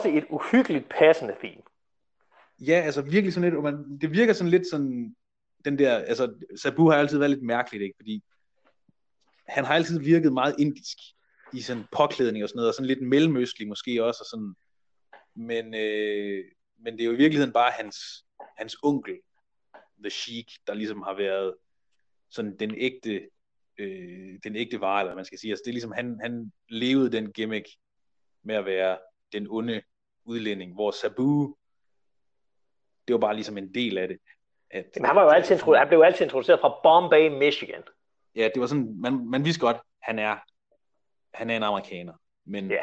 Også et uhyggeligt passende film. Ja, altså virkelig sådan lidt, man, det virker sådan lidt sådan, den der, altså Sabu har altid været lidt mærkeligt, ikke? Fordi han har altid virket meget indisk i sådan påklædning og sådan noget, og sådan lidt mellemøstlig måske også, og sådan, men, øh, men det er jo i virkeligheden bare hans, hans onkel, The Sheik, der ligesom har været sådan den ægte, øh, den ægte vare, eller man skal sige. Altså, det er ligesom, han, han levede den gimmick med at være den onde udlænding, hvor Sabu, det var bare ligesom en del af det. At, Jamen, han, var jo altid han blev altid introduceret fra Bombay, Michigan. Ja, det var sådan, man, man vidste godt, han er, han er en amerikaner. Men, ja.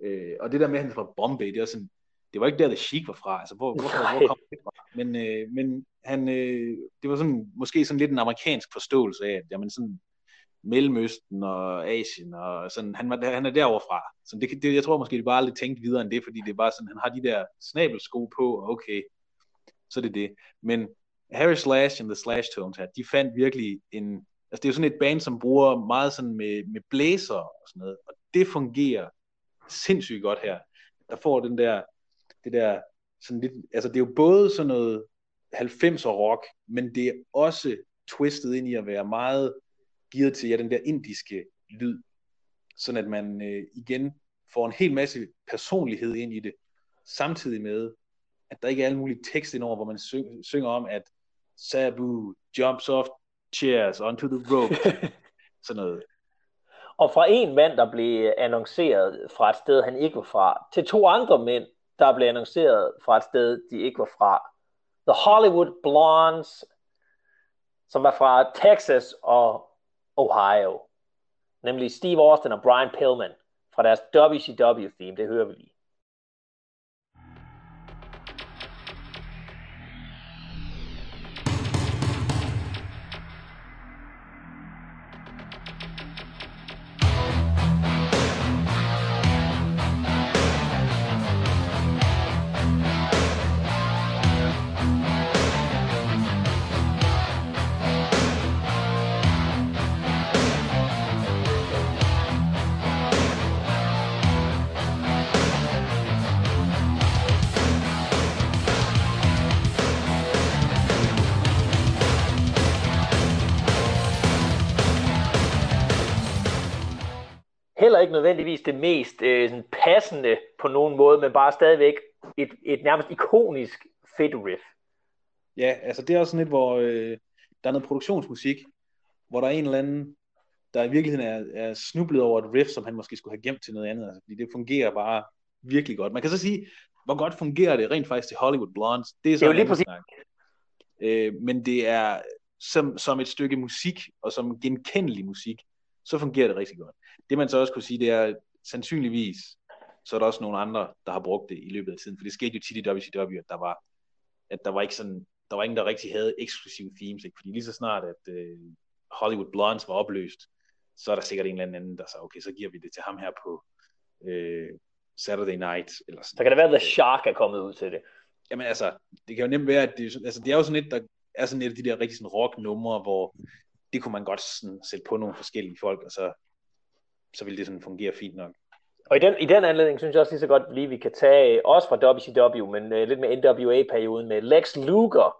øh, og det der med, at han er fra Bombay, det var sådan, det var ikke der, The Sheik var fra. Altså, hvor, hvor, hvor, hvor kom det fra? Men, øh, men han, øh, det var sådan, måske sådan lidt en amerikansk forståelse af, at jamen, sådan, Mellemøsten og Asien, og sådan, han, han er derovre fra. Så det, det, jeg tror måske, det bare aldrig tænkt videre end det, fordi det er bare sådan, han har de der snabelsko på, og okay, så det er det. Men Harry Slash and the Slash Tones her, de fandt virkelig en, altså det er jo sådan et band, som bruger meget sådan med, med blæser og sådan noget, og det fungerer sindssygt godt her. Der får den der, det der, sådan lidt, altså det er jo både sådan noget 90'er rock, men det er også twistet ind i at være meget gearet til ja, den der indiske lyd, sådan at man øh, igen får en hel masse personlighed ind i det, samtidig med, at der ikke er alle mulige tekst indover, hvor man syng, synger om, at Sabu jumps off chairs onto the rope, sådan noget. Og fra en mand, der blev annonceret fra et sted, han ikke var fra, til to andre mænd, der blev annonceret fra et sted, de ikke var fra. The Hollywood Blondes, som var fra Texas og Ohio. Nemlig Steve Austin og Brian Pillman fra deres WCW-theme. Det hører vi lige. Ikke nødvendigvis det mest øh, sådan passende på nogen måde, men bare stadigvæk et, et nærmest ikonisk fedt riff. Ja, altså det er også sådan lidt, hvor øh, der er noget produktionsmusik, hvor der er en eller anden, der i virkeligheden er, er snublet over et riff, som han måske skulle have gemt til noget andet, altså, fordi det fungerer bare virkelig godt. Man kan så sige, hvor godt fungerer det rent faktisk til Hollywood Blondes. Det er, så det er jo lige præcis. Øh, men det er som, som et stykke musik, og som genkendelig musik, så fungerer det rigtig godt. Det man så også kunne sige, det er sandsynligvis, så er der også nogle andre, der har brugt det i løbet af tiden, for det skete jo tit i WCW, at der var, at der var ikke sådan, der var ingen, der rigtig havde eksklusive themes, ikke? fordi lige så snart, at uh, Hollywood Blondes var opløst, så er der sikkert en eller anden, der sagde, okay, så giver vi det til ham her på uh, Saturday Night. Eller sådan. Så kan det være, at The Shark er kommet ud til det. Jamen altså, det kan jo nemt være, at det, altså, det er jo sådan et, der er sådan et af de der rigtig sådan rock-numre, hvor det kunne man godt sådan sætte på nogle forskellige folk, og så, så ville det sådan fungere fint nok. Og i den, i den anledning synes jeg også lige så godt lige, vi kan tage, også fra WCW, men uh, lidt med NWA-perioden, med Lex Luger.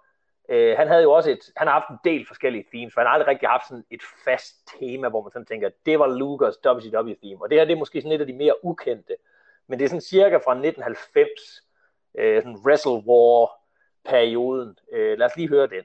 Uh, han havde jo også et, han har haft en del forskellige themes, for han har aldrig rigtig haft sådan et fast tema, hvor man sådan tænker, det var Lugers WCW-theme. Og det her, det er måske sådan et af de mere ukendte. Men det er sådan cirka fra 1990, uh, øh, sådan Wrestle War-perioden. Uh, lad os lige høre den.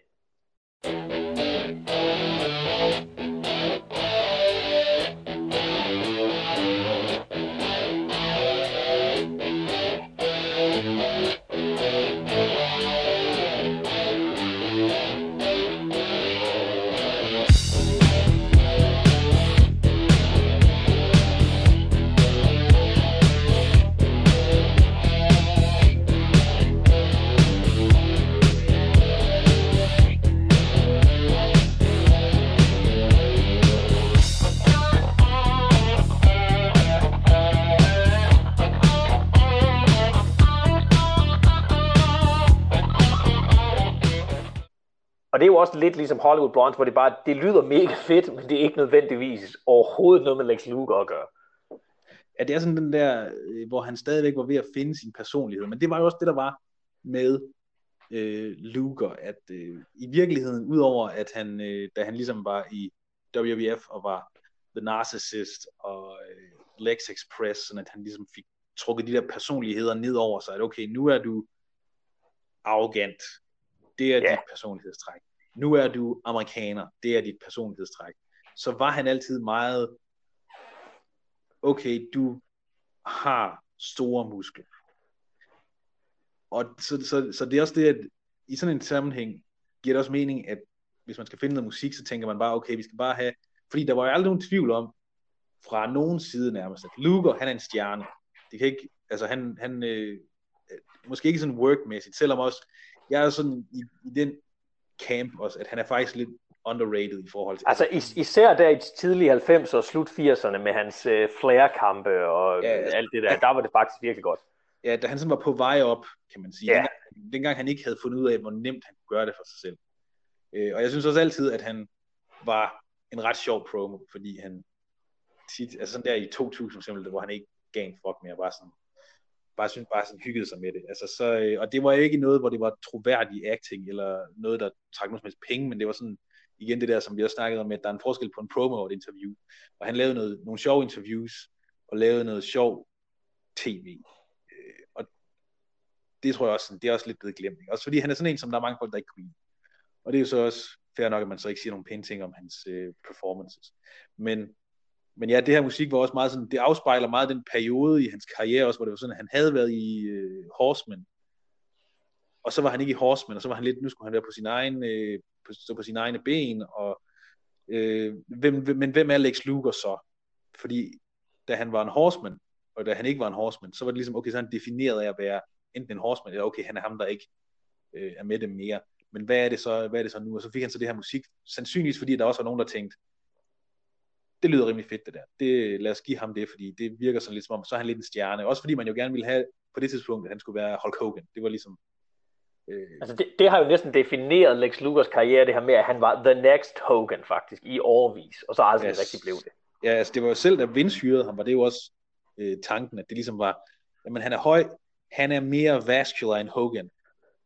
Er jo også lidt ligesom Hollywood Blondes, hvor det bare, det lyder mega fedt, men det er ikke nødvendigvis overhovedet noget med Lex Luger at gøre. Ja, det er sådan den der, øh, hvor han stadigvæk var ved at finde sin personlighed. Men det var jo også det, der var med øh, Luger, at øh, i virkeligheden, udover at han, øh, da han ligesom var i WWF og var The Narcissist og øh, Lex Express, sådan at han ligesom fik trukket de der personligheder ned over sig, at okay, nu er du arrogant, det er yeah. dit personlighedstræk. Nu er du amerikaner, det er dit personlighedstræk. Så var han altid meget, okay, du har store muskler. Og så, så, så det er også det, at i sådan en sammenhæng giver det også mening, at hvis man skal finde noget musik, så tænker man bare, okay, vi skal bare have, fordi der var jo aldrig nogen tvivl om, fra nogen side nærmest, at Luger, han er en stjerne. Det kan ikke, altså han, han øh, måske ikke sådan workmæssigt, selvom også, jeg er sådan i, i den camp også, at han er faktisk lidt underrated i forhold til... Altså is- især der i tidlige 90'erne og slut 80'erne med hans øh, flare-kampe og ja, altså, alt det der, der var det faktisk virkelig godt. Ja, da han sådan var på vej op, kan man sige. Ja. Dengang, dengang han ikke havde fundet ud af, hvor nemt han kunne gøre det for sig selv. Øh, og jeg synes også altid, at han var en ret sjov promo, fordi han tit, altså sådan der i 2000 eksempel, hvor han ikke gav en fuck mere, bare sådan, bare synes bare sådan hyggede sig med det. Altså så, øh, og det var ikke noget, hvor det var troværdig acting, eller noget, der trak noget som helst penge, men det var sådan, igen det der, som vi har snakket om, at der er en forskel på en promo og et interview. Og han lavede noget, nogle sjove interviews, og lavede noget sjov tv. Øh, og det tror jeg også, det er også lidt blevet glemt. Ikke? Også fordi han er sådan en, som der er mange folk, der ikke kunne lide. Og det er jo så også fair nok, at man så ikke siger nogle pæne ting om hans øh, performances. Men, men ja, det her musik var også meget sådan, det afspejler meget den periode i hans karriere også, hvor det var sådan, at han havde været i øh, Horseman, og så var han ikke i Horseman, og så var han lidt, nu skulle han være på sin egen, øh, på, stå på sine egne ben, og øh, hvem, men hvem er Lex Luger så? Fordi da han var en horseman, og da han ikke var en horseman, så var det ligesom, okay, så han defineret af at være enten en horseman, eller okay, han er ham, der ikke øh, er med dem mere men hvad er det så, hvad er det så nu? Og så fik han så det her musik, sandsynligvis fordi der også var nogen, der tænkte, det lyder rimelig fedt det der. Det, lad os give ham det, fordi det virker sådan lidt som om, så er han lidt en stjerne. Også fordi man jo gerne ville have på det tidspunkt, at han skulle være Hulk Hogan. Det var ligesom... Øh... Altså det, det, har jo næsten defineret Lex Luthers karriere, det her med, at han var the next Hogan faktisk, i årvis, og så aldrig yes. rigtig blev det. Ja, altså det var jo selv, da Vince hyrede ham, var det jo også øh, tanken, at det ligesom var, jamen han er høj, han er mere vascular end Hogan.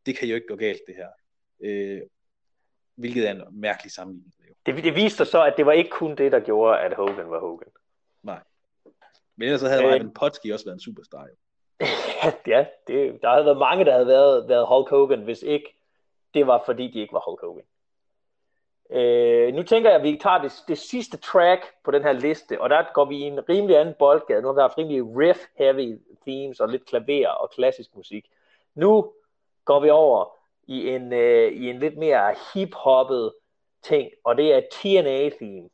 Det kan jo ikke gå galt, det her. Øh, hvilket er en mærkelig sammenligning. Det, det viste sig så, at det var ikke kun det, der gjorde, at Hogan var Hogan. Nej. Men ellers så havde øh, Ivan Putski også været en superstar. Jo. ja, det, der havde været mange, der havde været, været Hulk Hogan, hvis ikke det var, fordi de ikke var Hulk Hogan. Øh, nu tænker jeg, at vi tager det, det sidste track på den her liste, og der går vi i en rimelig anden boldgade. Nu har der haft rimelig riff-heavy themes og lidt klaver og klassisk musik. Nu går vi over i en, øh, i en lidt mere hip-hoppet ting, og det er TNA-theme,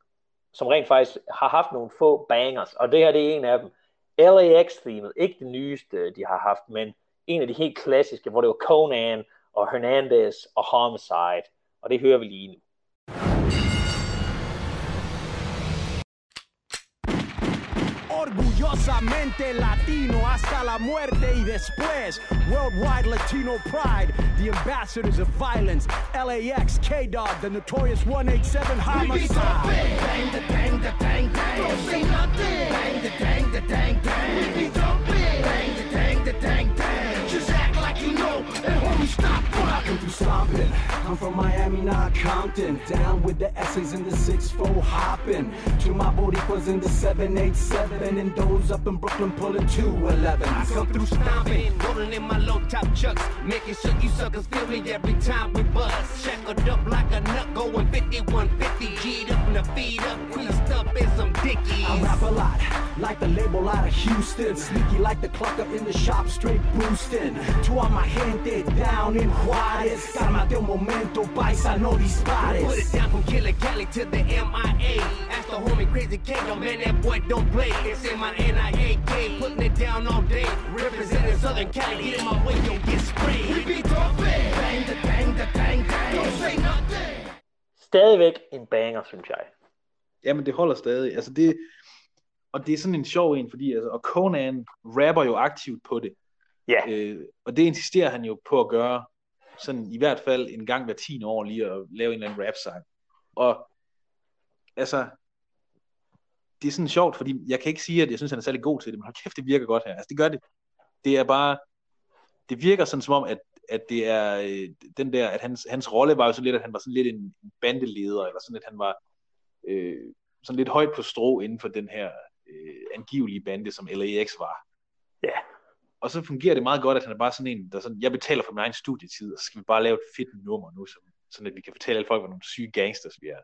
som rent faktisk har haft nogle få bangers, og det her det er en af dem. LAX-themet, ikke det nyeste, de har haft, men en af de helt klassiske, hvor det var Conan og Hernandez og Homicide, og det hører vi lige nu. Orgullosamente latino hasta la muerte y después. Worldwide Latino pride, the ambassadors of violence. LAX, K Dog, the notorious 187 homicide. Bang the the. Don't say nothing. Bang the the. Rocking through stomping. I'm from Miami, not Compton. Down with the essays in the 6-4 hopping. To my Boricuas in the 787. And those up in Brooklyn pulling 211. I come through stomping, rolling in my low top chucks. Making sure you suckers feel me every time we bust. Shackled up like a nut going 5150. G'd up and the feet up, creased up in some dickies. I rap a lot, like the label out of Houston. Sneaky like the clock up in the shop, straight boosting. To all my gente down in Juarez. Cálmate un momento, paisa, no dispares. Put it down from Killer Cali to the MIA. Ask the homie Crazy K, yo man, that boy don't play. It's in my NIAK, putting it down all day. Representing Southern Cali, get in my way, you'll get sprayed. We be dropping, bang the bang the bang bang. Don't say nothing. Stadigvæk en banger, synes jeg. Jamen, det holder stadig. Altså, det, og det er sådan en sjov en, fordi altså, og Conan rapper jo aktivt på det. Ja. Øh, og det insisterer han jo på at gøre, sådan i hvert fald en gang hver 10 år lige at lave en eller anden rap-sang. Og altså, det er sådan sjovt, fordi jeg kan ikke sige, at jeg synes, han er særlig god til det, men hold kæft, det virker godt her. Altså, det gør det. Det er bare, det virker sådan som om, at, at det er øh, den der, at hans, hans rolle var jo sådan lidt, at han var sådan lidt en bandeleder, eller sådan, at han var øh, sådan lidt højt på strå inden for den her øh, angivelige bande, som LAX var. Og så fungerer det meget godt, at han er bare sådan en, der sådan, jeg betaler for min egen studietid, og så skal vi bare lave et fedt nummer nu, som, sådan at vi kan fortælle alle folk, hvor nogle syge gangsters vi er.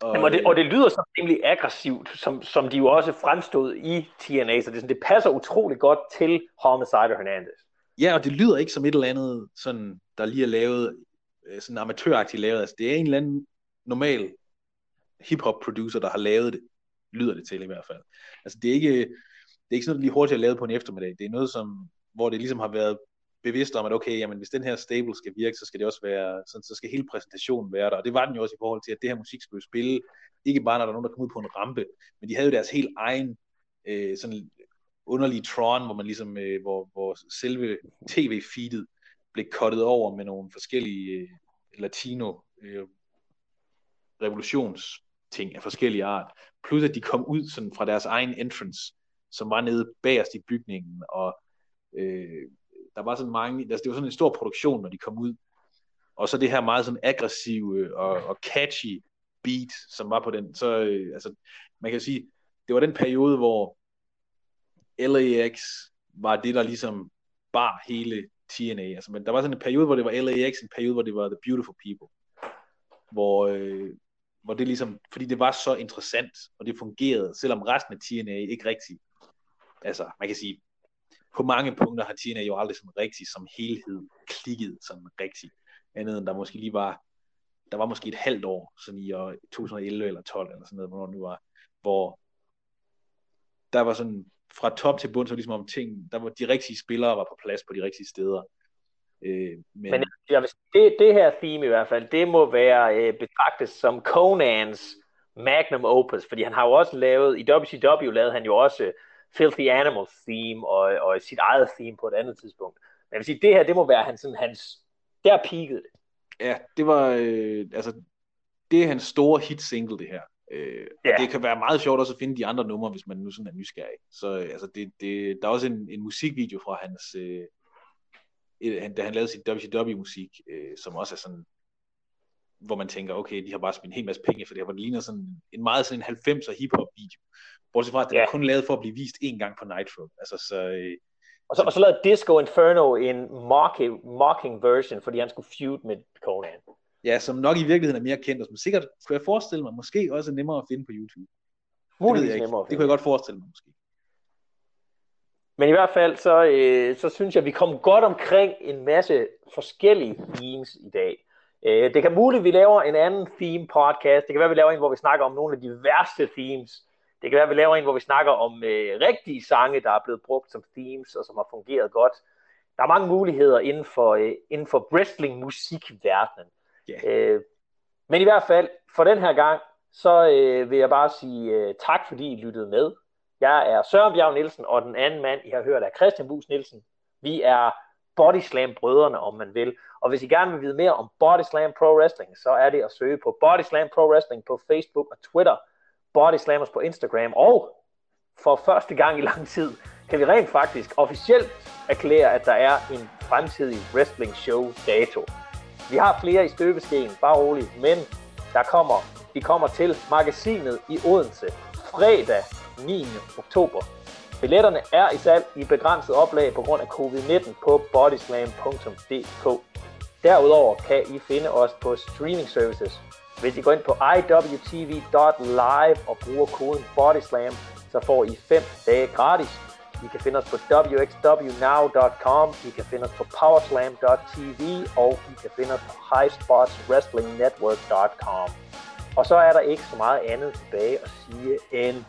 Og, Jamen, og, det, og det lyder så rimelig aggressivt, som, som de jo også fremstod i TNA, så det, sådan, det passer utrolig godt til Homicide og Hernandez. Ja, og det lyder ikke som et eller andet, sådan, der lige er lavet, øh, sådan amatøragtigt lavet. Altså, det er en eller anden normal hip-hop producer, der har lavet det, lyder det til i hvert fald. Altså, det er ikke, er ikke sådan noget, lige hurtigt at lave på en eftermiddag. Det er noget, som, hvor det ligesom har været bevidst om, at okay, jamen, hvis den her stable skal virke, så skal det også være, sådan, så skal hele præsentationen være der. Og det var den jo også i forhold til, at det her musik skulle spille, ikke bare når der er nogen, der kom ud på en rampe, men de havde jo deres helt egen øh, sådan underlige Tron, hvor man ligesom, øh, hvor, hvor selve tv-feedet blev kottet over med nogle forskellige øh, latino øh, revolutionsting af forskellige art. Plus at de kom ud sådan fra deres egen entrance, som var nede bagerst i bygningen, og øh, der var sådan mange, altså det var sådan en stor produktion, når de kom ud. Og så det her meget sådan aggressive og, og catchy beat, som var på den. Så øh, altså, man kan sige, det var den periode, hvor LAX var det, der ligesom bar hele TNA. Altså, men der var sådan en periode, hvor det var LAX, en periode, hvor det var The Beautiful People. Hvor, øh, hvor det ligesom, fordi det var så interessant, og det fungerede, selvom resten af TNA ikke rigtig, altså man kan sige, på mange punkter har Tina jo aldrig sådan rigtig som helhed klikket sådan rigtig. Andet end der måske lige var, der var måske et halvt år, sådan i år 2011 eller 12 eller sådan noget, hvornår det nu var, hvor der var sådan fra top til bund, så ligesom om ting, der var de rigtige spillere var på plads på de rigtige steder. Øh, men men jeg vil, det, det her theme i hvert fald, det må være øh, betragtet som Conans magnum opus, fordi han har jo også lavet, i WCW lavede han jo også Filthy Animals theme og, og sit eget theme på et andet tidspunkt. Men jeg vil sige, det her, det må være hans, sådan, hans der peakede det. Ja, det var, øh, altså, det er hans store hit single, det her. Øh, ja. Det kan være meget sjovt også at finde de andre numre, hvis man nu sådan er nysgerrig. Så øh, altså, det, det, der er også en, en musikvideo fra hans, øh, da han lavede sit WCW-musik, øh, som også er sådan, hvor man tænker, okay, de har bare spillet en hel masse penge for det her, hvor det ligner sådan en meget sådan en 90'er hip-hop video. Bortset fra, at den ja. er kun lavet for at blive vist én gang på Nitro. Altså, så, øh, og så, og så lavede Disco Inferno en mocking, mocking version, fordi han skulle feud med Conan. Ja, som nok i virkeligheden er mere kendt, og som sikkert, kunne jeg forestille mig, måske også er nemmere at finde på YouTube. Muligvis nemmere at finde. Det kunne jeg godt forestille mig, måske. Men i hvert fald, så, øh, så synes jeg, at vi kom godt omkring en masse forskellige themes i dag. Øh, det kan muligt, at vi laver en anden theme podcast. Det kan være, at vi laver en, hvor vi snakker om nogle af de værste themes. Det kan være, at vi laver en, hvor vi snakker om øh, rigtige sange, der er blevet brugt som themes, og som har fungeret godt. Der er mange muligheder inden for, øh, inden for wrestling-musikverdenen. Yeah. Øh, men i hvert fald, for den her gang, så øh, vil jeg bare sige øh, tak, fordi I lyttede med. Jeg er Søren Bjerg Nielsen, og den anden mand, I har hørt, er Christian Bus Nielsen. Vi er Bodyslam brødrene, om man vil. Og hvis I gerne vil vide mere om Body Slam Pro Wrestling, så er det at søge på Body Slam Pro Wrestling på Facebook og Twitter, Body Slammers på Instagram, og for første gang i lang tid, kan vi rent faktisk officielt erklære, at der er en fremtidig wrestling show dato. Vi har flere i støbeskeen, bare roligt, men der kommer, vi kommer til magasinet i Odense fredag 9. oktober. Billetterne er i salg i begrænset oplag på grund af covid-19 på bodyslam.dk. Derudover kan I finde os på streaming services. Hvis I går ind på iwtv.live og bruger koden BODYSLAM, så får I 5 dage gratis. I kan finde os på wxwnow.com, I kan finde os på powerslam.tv, og I kan finde os på highspotswrestlingnetwork.com. Og så er der ikke så meget andet tilbage at sige end...